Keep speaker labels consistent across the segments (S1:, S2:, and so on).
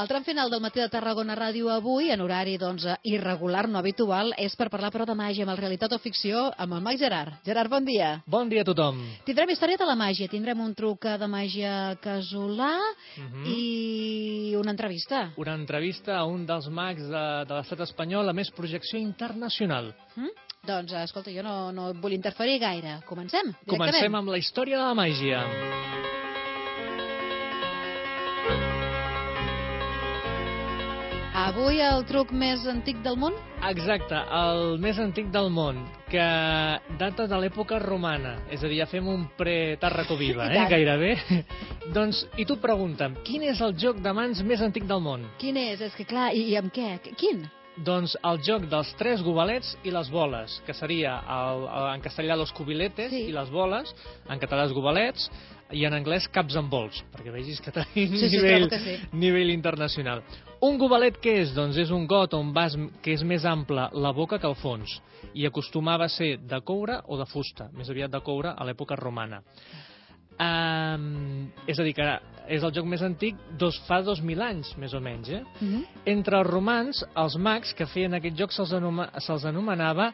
S1: El tram final del matí de Tarragona Ràdio avui, en horari doncs, irregular, no habitual, és per parlar però de màgia, amb el realitat o ficció, amb el mag Gerard. Gerard, bon dia.
S2: Bon dia a tothom.
S1: Tindrem història de la màgia, tindrem un truc de màgia casolà
S2: Mhm.
S1: mm -hmm. i una entrevista.
S2: Una entrevista a un dels mags de, de l'estat espanyol a més projecció internacional.
S1: Mm? Doncs, escolta, jo no, no vull interferir gaire. Comencem.
S2: Comencem amb la història de la màgia.
S1: Avui el truc més antic del món?
S2: Exacte, el més antic del món, que data de l'època romana, és a dir, ja fem un pre-Tarracoviva,
S1: I
S2: eh, gairebé. doncs, i tu pregunta'm, quin és el joc de mans més antic del món?
S1: Quin és? És que clar, i, i amb què? Quin?
S2: Doncs el joc dels tres gobalets i les boles, que seria el, el, en castellà los cubiletes
S1: Sí.
S2: i les boles, en català els gobalets, i en anglès caps and balls, perquè vegis que tenim
S1: Sí, sí,
S2: nivell,
S1: sí.
S2: nivell internacional. Un gobalet què és? Doncs és un got on vas, que és més ample la boca que el fons, i acostumava a ser de coure o de fusta, més aviat de coure a l'època romana. Um, és a dir, que és el joc més antic dos, fa 2.000 anys, més o menys, eh?
S1: Mm -hmm.
S2: Entre els romans, els mags que feien aquest joc se'ls anoma, se anomenava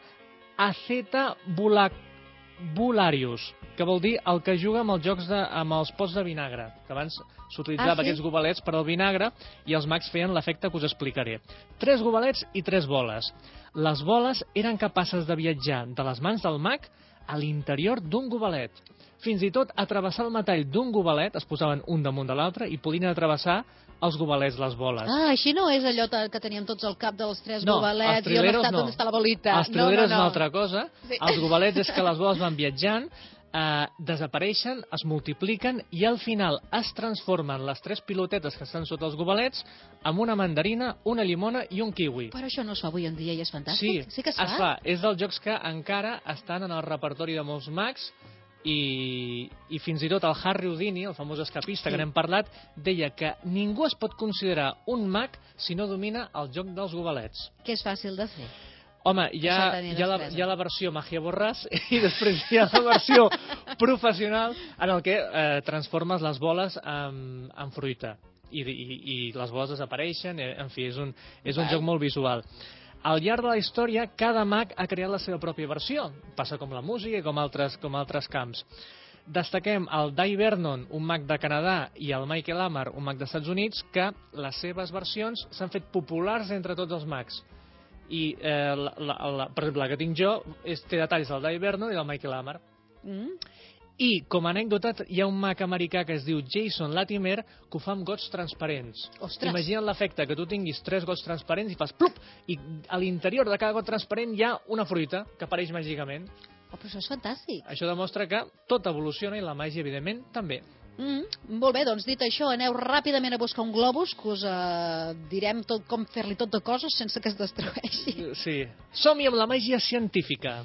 S2: Aceta Bulac Bularius, que vol dir el que juga amb els jocs de, amb els pots de vinagre, que abans s'utilitzava
S1: Ah, sí?
S2: aquests gobalets per al vinagre i els mags feien l'efecte que us explicaré. Tres gobalets i tres boles. Les boles eren capaces de viatjar de les mans del mag a l'interior d'un gobalet. Fins i tot a travessar el metall d'un gobalet, es posaven un damunt de l'altre i podien atravessar els gobalets les boles.
S1: Ah, així no és allò que teníem tots al cap dels tres
S2: No,
S1: gobalets
S2: els
S1: i on està,
S2: no.
S1: on està la bolita.
S2: Els trileros
S1: no,
S2: és
S1: no,
S2: una
S1: no.
S2: altra cosa.
S1: Sí.
S2: Els gobalets és que les boles van viatjant, eh, desapareixen, es multipliquen i al final es transformen les tres pilotetes que estan sota els gobalets en una mandarina, una llimona i un kiwi.
S1: Però això no es fa avui en dia i és
S2: Sí,
S1: fantàstic. sí que es fa?
S2: es fa. És dels jocs que encara estan en el repertori de molts mags i, i fins i tot el Harry Houdini, el famós escapista
S1: Sí.
S2: que n'hem parlat, deia que ningú es pot considerar un mag si no domina el joc dels gobalets.
S1: Que és fàcil de fer.
S2: Home, hi ha, hi, ha la, hi ha la versió Magia Borràs i després hi ha la versió professional en el que eh, transformes les boles en, en fruita i, i, i les boles desapareixen, eh, en fi, és un, és un joc molt visual. Al llarg de la història, cada mag ha creat la seva pròpia versió. Passa com la música i com altres, com altres camps. Destaquem el Dai Vernon, un mag de Canadà, i el Michael Amar, un mag dels Estats Units, que les seves versions s'han fet populars entre tots els mags i eh, la, la, la, per exemple la que tinc jo és, té detalls del Dai Vernon i del Michael Amar
S1: Mm?
S2: I com a anècdota hi ha un mag americà que es diu Jason Latimer que ho fa amb gots transparents
S1: Ostres.
S2: imagina't l'efecte que tu tinguis tres gots transparents i fas plup i a l'interior de cada got transparent hi ha una fruita que apareix màgicament
S1: Oh, però això és fantàstic.
S2: això demostra que tot evoluciona i la màgia evidentment també
S1: Mm, molt bé, doncs dit això, aneu ràpidament a buscar un globus, que us eh, direm tot com fer-li tot de coses sense que es destrueixi.
S2: sí. som-hi amb la màgia científica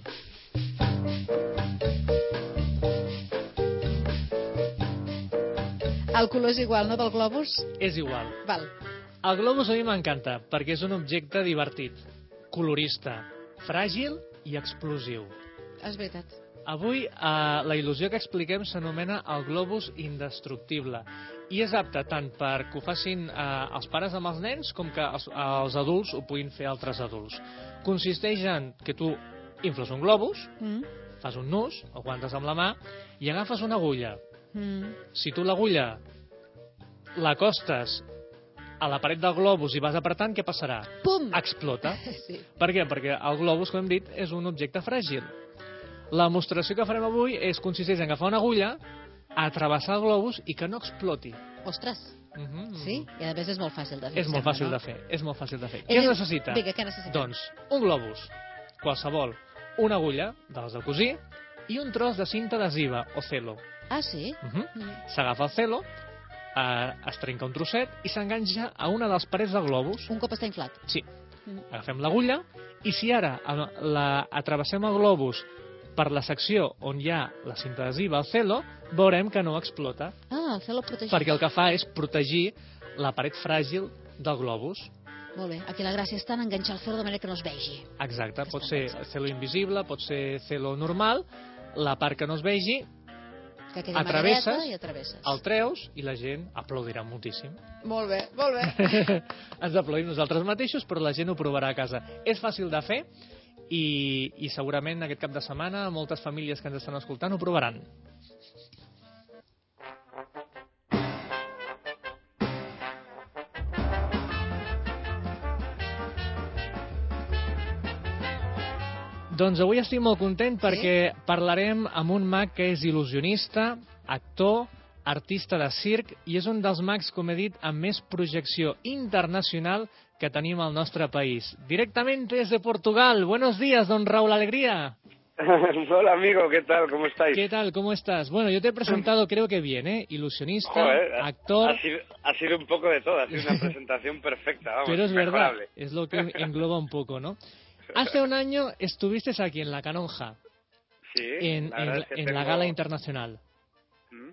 S1: El color és igual, no, del globus?
S2: és igual
S1: Val.
S2: El globus a mi m'encanta perquè és un objecte divertit, colorista, fràgil i explosiu.
S1: És veritat.
S2: Avui eh, la il·lusió que expliquem s'anomena el globus indestructible i és apte tant per que ho facin eh, els pares amb els nens com que els, els adults ho puguin fer altres adults. Consisteix en que tu infles un globus,
S1: Mm?
S2: fas un nus, el guantes amb la mà i agafes una agulla.
S1: Mm.
S2: Si tu l'agulla l'acostes a la paret del globus i vas apretant, què passarà?
S1: Pum!
S2: Explota.
S1: Sí.
S2: Per què? Perquè el globus, com hem dit, és un objecte fràgil. La demostració que farem avui és consisteix en agafar una agulla, atrevessar el globus i que no exploti.
S1: Ostres,
S2: Mm -hmm.
S1: sí? I a més és molt fàcil de fer.
S2: És molt fàcil
S1: no?
S2: de fer, és molt fàcil de fer. Què es necessita?
S1: Vinga, què necessita?
S2: Doncs un globus, qualsevol, una agulla, de les de cosir, i un tros de cinta adhesiva, o celo.
S1: Ah, sí?
S2: Uh -huh.
S1: Mm.
S2: S'agafa el celo, eh, es trenca un trosset i s'enganxa a una de les parets del globus.
S1: Un cop està inflat.
S2: Sí,
S1: Mm.
S2: agafem l'agulla i si ara la, atravessem el globus per la secció on hi ha la cinta adhesiva, el celo, veurem que no explota,
S1: Ah, el cel·lo protegit.
S2: perquè el que fa és protegir la paret fràgil del globus.
S1: Molt bé. Aquí la gràcia està en enganxar el cel de manera que no es vegi.
S2: Exacte, pot ser celo invisible, pot ser celo normal, la part que no es vegi
S1: Que quedi
S2: atravesses,
S1: i atravesses.
S2: el treus i la gent aplaudirà moltíssim.
S1: Molt bé, molt bé.
S2: Ens aplaudim nosaltres mateixos, però la gent ho provarà a casa. És fàcil de fer i, i segurament aquest cap de setmana moltes famílies que ens estan escoltant ho provaran. Doncs avui estic molt content
S1: Sí?
S2: perquè parlarem amb un mag que és il·lusionista, actor, artista de circ i és un dels mags, com he dit, amb més projecció internacional que tenim al nostre país. Directament des de Portugal. Buenos días, don Raúl Alegría.
S3: Hola amigo, ¿qué tal? ¿Cómo estáis?
S2: ¿Qué tal? ¿Cómo estás? Bueno, yo te he presentado creo que bien, ¿eh? Ilusionista,
S3: Joder,
S2: actor,
S3: Ha sido, ha sido un poco de todo, ha sido una presentación perfecta, vamos,
S2: pero es verdad,
S3: inmejorable.
S2: es lo que engloba un poco, ¿no? Hace un año estuviste aquí en La Canonja,
S3: Sí,
S2: en,
S3: la
S2: en
S3: verdad
S2: la-
S3: es que
S2: en la
S3: tengo-
S2: gala internacional.
S3: ¿Mm?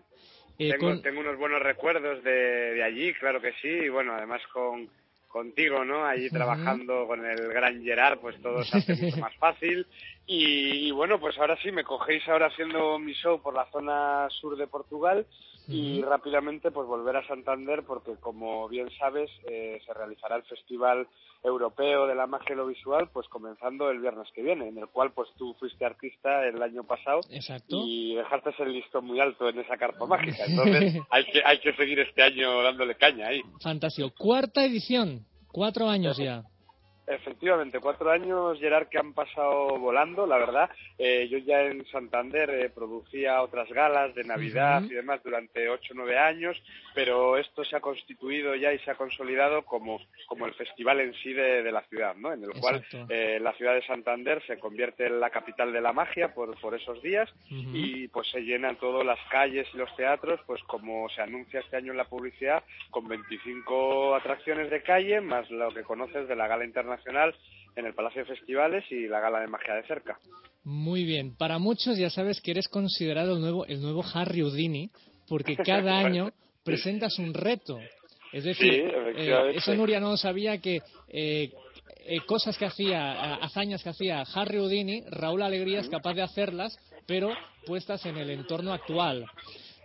S2: Eh,
S3: tengo,
S2: con-
S3: tengo unos buenos recuerdos de, de allí, claro que sí, y bueno, además con contigo, ¿no? Allí trabajando con el gran Gerard, pues todo se hace mucho más fácil. Y, y bueno, pues ahora sí, me cogéis ahora haciendo mi show por la zona sur de Portugal y rápidamente pues volver a Santander porque como bien sabes eh, se realizará el Festival Europeo de la Magia y lo Visual pues comenzando el viernes que viene, en el cual pues tú fuiste artista el año pasado
S2: Exacto.
S3: y dejaste el listón muy alto en esa carpa mágica. Entonces hay que, hay que seguir este año dándole caña ahí.
S2: Fantástico. Cuarta edición. Cuatro años ya.
S3: Efectivamente, cuatro años, Gerard, que han pasado volando, la verdad. Eh, yo ya en Santander eh, producía otras galas de Navidad y demás durante ocho o nueve años, pero esto se ha constituido ya y se ha consolidado como, como el festival en sí de, de la ciudad, ¿no? En el cual eh, la ciudad de Santander se convierte en la capital de la magia por, por esos días y pues se llenan todas las calles y los teatros, pues como se anuncia este año en la publicidad, con 25 atracciones de calle, más lo que conoces de la gala internacional en el Palacio de Festivales y la gala de magia de cerca.
S2: Muy bien. Para muchos ya sabes que eres considerado el nuevo, el nuevo Harry Houdini, porque cada año presentas un reto. Es decir,
S3: Sí,
S2: eh, eso Nuria no sabía que eh, eh, cosas que hacía, hazañas que hacía Harry Houdini, Raúl Alegría es capaz de hacerlas, pero puestas en el entorno actual.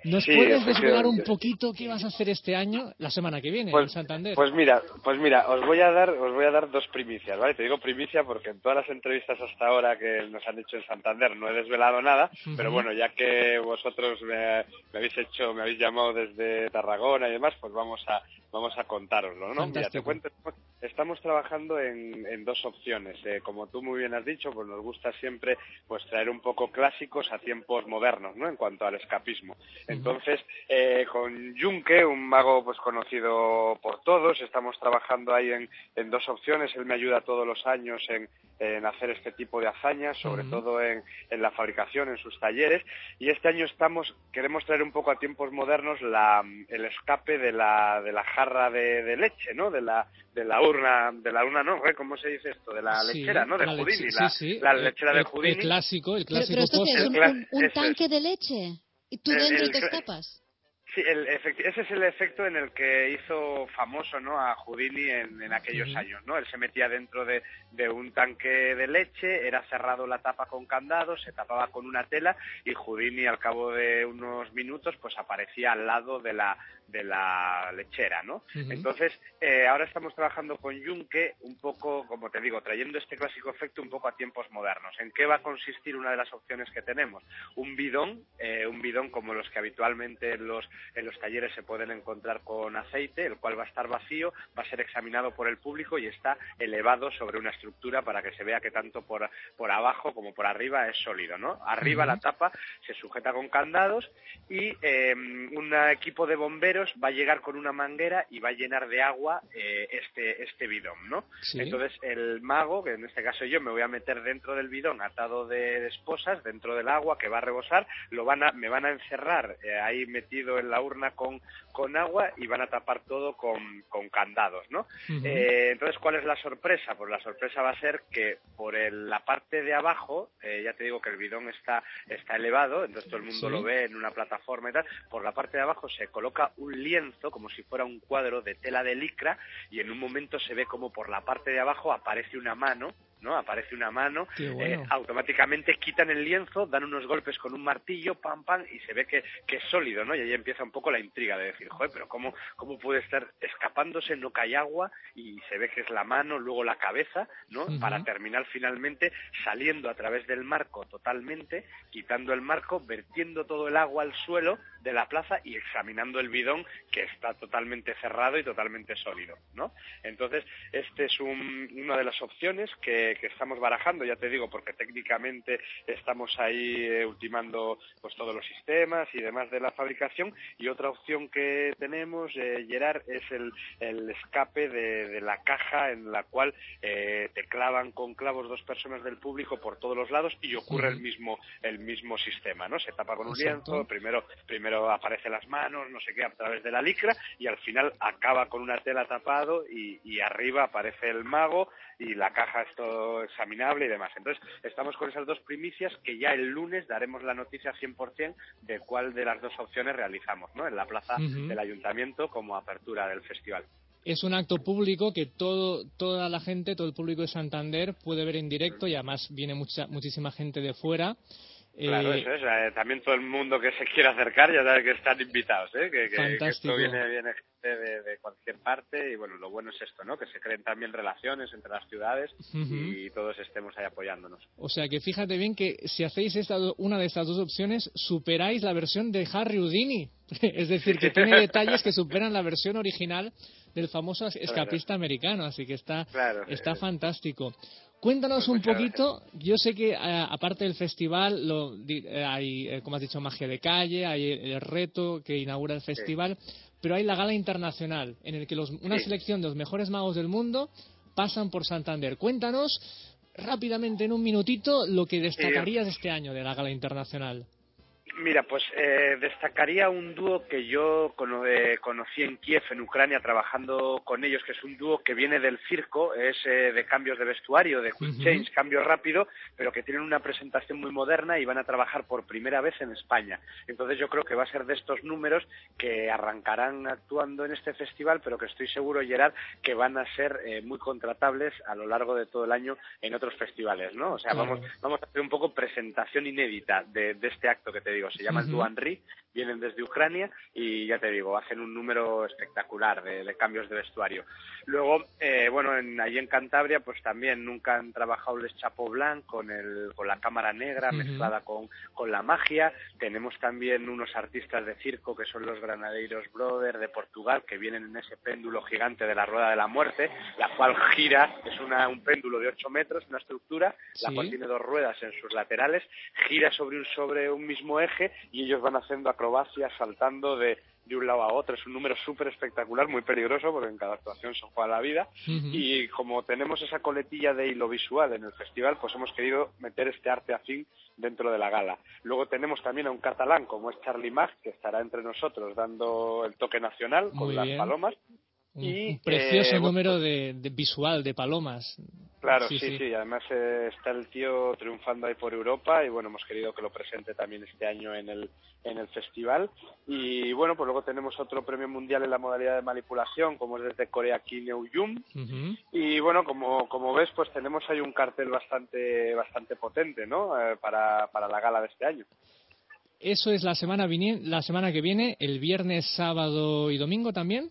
S2: ¿Nos
S3: Sí,
S2: puedes desvelar un poquito qué vas a hacer este año, la semana que viene, en
S3: Pues,
S2: Santander?
S3: pues mira, pues mira, os voy a dar, os voy a dar dos primicias, ¿vale? Te digo primicia porque en todas las entrevistas hasta ahora que nos han hecho en Santander no he desvelado nada, pero bueno, ya que vosotros me, me habéis hecho, me habéis llamado desde Tarragona y demás, pues vamos a, vamos a contároslo, ¿no? Mira, te cuento, estamos trabajando en, en dos opciones. Eh, como tú muy bien has dicho, pues nos gusta siempre pues traer un poco clásicos a tiempos modernos, ¿no? En cuanto al escapismo. Entonces, eh, con Junque, un mago pues conocido por todos, estamos trabajando ahí en, en dos opciones. Él me ayuda todos los años en, en hacer este tipo de hazañas, sobre todo en, en la fabricación, en sus talleres. Y este año estamos, queremos traer un poco a tiempos modernos la, el escape de la, de la jarra de, de leche, ¿no? De la, de la urna, de la urna, ¿no? ¿Eh? ¿Cómo se dice esto? De la
S2: Sí,
S3: lechera, ¿no? De
S2: la
S3: Houdini,
S2: leche-
S3: la,
S2: sí, sí,
S3: la lechera
S2: el,
S3: de Houdini.
S2: El clásico, el clásico
S1: pero esto es, un, tanque
S3: es.
S1: de leche. Y tú dentro
S3: el
S1: te escapas.
S3: Sí, el ese es el efecto en el que hizo famoso ¿no? a Houdini en, en aquellos años. ¿no? Él se metía dentro de, de un tanque de leche, era cerrado la tapa con candado, se tapaba con una tela y Houdini al cabo de unos minutos pues aparecía al lado de la, de la lechera. ¿no? Entonces, eh, ahora estamos trabajando con Junque un poco, como te digo, trayendo este clásico efecto un poco a tiempos modernos. ¿En qué va a consistir una de las opciones que tenemos? Un bidón, eh, un bidón como los que habitualmente en los, en los talleres se pueden encontrar con aceite, el cual va a estar vacío, va a ser examinado por el público y está elevado sobre una estructura para que se vea que tanto por, por abajo como por arriba es sólido. ¿no? Arriba la tapa se sujeta con candados y eh, un equipo de bomberos va a llegar con una manguera y va a llenar de agua eh, este, este bidón, ¿no?
S2: Sí.
S3: Entonces el mago, que en este caso yo, me voy a meter dentro del bidón atado de, de esposas, dentro del agua que va a rebosar, lo van a, me van a encerrar eh, ahí metido en la urna con, con agua y van a tapar todo con, con candados, ¿no?
S2: Ujú.
S3: Eh, entonces, ¿cuál es la sorpresa? Pues la sorpresa va a ser que por el- la parte de abajo, eh, ya te digo que el bidón está, está elevado, entonces todo el mundo
S2: Sí.
S3: lo ve en una plataforma y tal, por la parte de abajo se coloca un lienzo como si fuera un cuadro de tela de licra y en un momento se ve como por la parte de abajo aparece una mano ¿no? Aparece una mano, eh, automáticamente quitan el lienzo, dan unos golpes con un martillo, pam, pam, y se ve que, que es sólido, ¿no? Y ahí empieza un poco la intriga de decir, joder, pero ¿cómo, cómo puede estar escapándose, no cae agua, y se ve que es la mano, luego la cabeza, ¿no? Para terminar finalmente saliendo a través del marco totalmente, quitando el marco, vertiendo todo el agua al suelo de la plaza y examinando el bidón que está totalmente cerrado y totalmente sólido, ¿no? Entonces, este es un- una de las opciones que, que estamos barajando, ya te digo, porque técnicamente estamos ahí eh, ultimando pues todos los sistemas y demás de la fabricación y otra opción que tenemos, eh, Gerard, es el, el escape de, de la caja en la cual eh, te clavan con clavos dos personas del público por todos los lados y ocurre el mismo el mismo sistema, ¿no? Se tapa con un
S2: Exacto.
S3: lienzo, primero primero aparecen las manos, no sé qué, a través de la licra y al final acaba con una tela tapado y, y arriba aparece el mago y la caja es todo examinable y demás. Entonces, estamos con esas dos primicias que ya el lunes daremos la noticia 100% de cuál de las dos opciones realizamos, ¿no? En la plaza del ayuntamiento como apertura del festival.
S2: Es un acto público que todo, toda la gente, todo el público de Santander puede ver en directo y además viene mucha, muchísima gente de fuera.
S3: Claro,
S2: Eh,
S3: eso es. eh, también todo el mundo que se quiera acercar ya sabe que están invitados, ¿eh? que, que- que
S2: Fantástico.
S3: esto viene, viene gente de, de cualquier parte y bueno, lo bueno es esto, ¿no? Que se creen también relaciones entre las ciudades y todos estemos ahí apoyándonos.
S2: O sea que fíjate bien que si hacéis esta, una de estas dos opciones, superáis la versión de Harry Houdini. es decir, que tiene detalles que superan la versión original del famoso escapista americano. Así que está,
S3: Claro.
S2: está
S3: eh,
S2: fantástico. Cuéntanos
S3: Pues
S2: un
S3: muchas
S2: poquito, yo sé que eh, aparte del festival lo, eh, hay, eh, como has dicho, magia de calle, hay el, el reto que inaugura el festival, pero hay la gala internacional en el que los- una
S3: Sí.
S2: selección de los mejores magos del mundo pasan por Santander. Cuéntanos rápidamente en un minutito lo que destacarías este año de la gala internacional.
S3: Mira, pues eh, destacaría un dúo que yo cono- eh, conocí en Kiev, en Ucrania, trabajando con ellos, que es un dúo que viene del circo, es eh, de cambios de vestuario, de quick change, cambio rápido, pero que tienen una presentación muy moderna y van a trabajar por primera vez en España. Entonces yo creo que va a ser de estos números que arrancarán actuando en este festival, pero que estoy seguro, Gerard, que van a ser eh, muy contratables a lo largo de todo el año en otros festivales, ¿no? O sea, vamos, vamos a hacer un poco presentación inédita de, de este acto que te digo. Se llama el
S2: Ujú.
S3: Duanri, vienen desde Ucrania y ya te digo, hacen un número espectacular de, de cambios de vestuario. Luego, eh, bueno, en, allí en Cantabria, pues también nunca han trabajado el Chapo Blanc con, el, con la cámara negra mezclada con, con la magia. Tenemos también unos artistas de circo que son los Granadeiros Brothers de Portugal, que vienen en ese péndulo gigante de la Rueda de la Muerte, la cual gira, es una, un péndulo de 8 metros, una estructura, la
S2: Sí.
S3: cual tiene dos ruedas en sus laterales, gira sobre un, sobre un mismo eje y ellos van haciendo acrobacias saltando de, de un lado a otro. Es un número súper espectacular, muy peligroso, porque en cada actuación se juega la vida. Y como tenemos esa coletilla de hilo visual en el festival, pues hemos querido meter este arte afín dentro de la gala. Luego tenemos también a un catalán como es Charlie Mag, que estará entre nosotros dando el toque nacional con las palomas.
S2: Un,
S3: y,
S2: un precioso
S3: eh,
S2: número de, de visual de palomas.
S3: Claro,
S2: Sí,
S3: sí,
S2: sí.
S3: sí, Además eh, está el tío triunfando ahí por Europa y bueno, hemos querido que lo presente también este año en el en el festival. Y bueno, pues luego tenemos otro premio mundial en la modalidad de manipulación, como es desde Corea Kim Yum. Y bueno, como, como ves, pues tenemos ahí un cartel bastante bastante potente, ¿no? Eh, para, para la gala de este año.
S2: Eso es la semana, la semana que viene, el viernes, sábado y domingo también.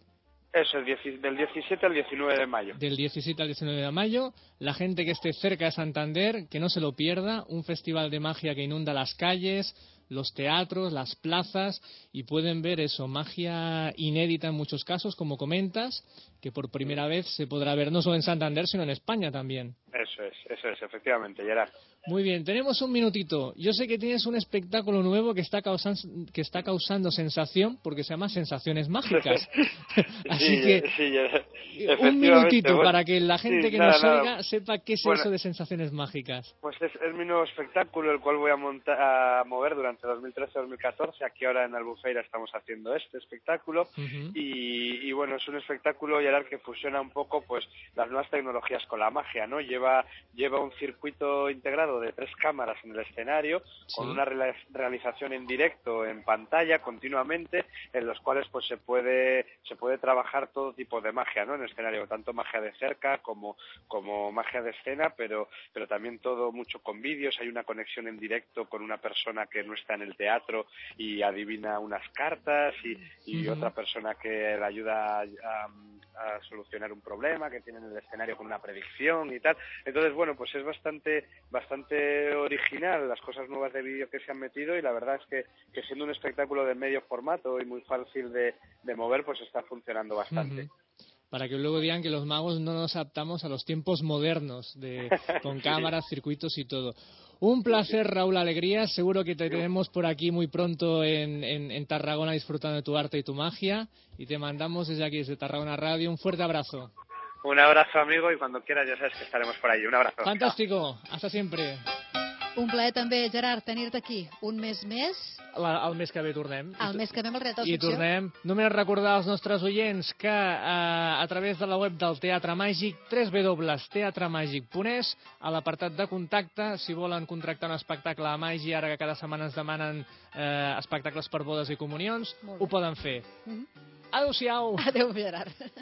S3: Eso, el del 17 al 19 de mayo.
S2: del 17 al 19 de mayo. La gente que esté cerca de Santander, que no se lo pierda, un festival de magia que inunda las calles, los teatros, las plazas y pueden ver eso, magia inédita en muchos casos, como comentas, que por primera vez se podrá ver no solo en Santander, sino en España también.
S3: Eso es, eso es, efectivamente, Gerard.
S2: Muy bien, tenemos un minutito. Yo sé que tienes un espectáculo nuevo que está causando, que está causando sensación porque se llama Sensaciones Mágicas. Así
S3: Sí,
S2: que
S3: sí, Gerard.
S2: un minutito
S3: bueno,
S2: para que la gente
S3: sí,
S2: que
S3: nada,
S2: nos
S3: nada.
S2: oiga sepa qué es
S3: Bueno.
S2: eso de Sensaciones Mágicas.
S3: Pues es, es mi nuevo espectáculo, el cual voy a, monta- a mover durante 2013-2014. Aquí ahora en Albufeira estamos haciendo este espectáculo. Y, y bueno, es un espectáculo, Gerard, que fusiona un poco pues las nuevas tecnologías con la magia, ¿no? Lleva lleva, lleva un circuito integrado de tres cámaras en el escenario, con una realización en directo, en pantalla, continuamente, en los cuales pues se puede, se puede trabajar todo tipo de magia, ¿no? En el escenario, tanto magia de cerca como, como magia de escena, pero, pero también todo mucho con vídeos, hay una conexión en directo con una persona que no está en el teatro y adivina unas cartas y, y otra persona que le ayuda a, solucionar un problema que tiene en el escenario con una predicción y tal. Entonces, bueno, pues es bastante, bastante original las cosas nuevas de vídeo que se han metido y la verdad es que, que siendo un espectáculo de medio formato y muy fácil de, de mover, pues está funcionando bastante.
S2: para que luego digan que los magos no nos adaptamos a los tiempos modernos, de, con cámaras, circuitos y todo. Un placer, Raúl Alegría. Seguro que te tenemos por aquí muy pronto en, en, Tarragona disfrutando de tu arte y tu magia. Y te mandamos desde aquí, desde Tarragona Radio, un fuerte abrazo.
S3: Un abrazo, amigo, y cuando quieras ya sabes que estaremos por ahí. Un abrazo.
S2: Fantástico. Hasta siempre.
S1: Un plaer també, Gerard, tenir-te aquí un mes més.
S2: La, el mes que ve tornem.
S1: El mes que ve amb el Realitat
S2: I
S1: Ficció.
S2: tornem. Només recordar als nostres oients que eh, a través de la web del Teatre Màgic, www.teatremàgic.es, a l'apartat de contacte, si volen contractar un espectacle a màgia, ara que cada setmana ens demanen eh, espectacles per bodes i comunions, ho poden fer. Mm -hmm. Adéu-siau.
S1: Adéu, Gerard.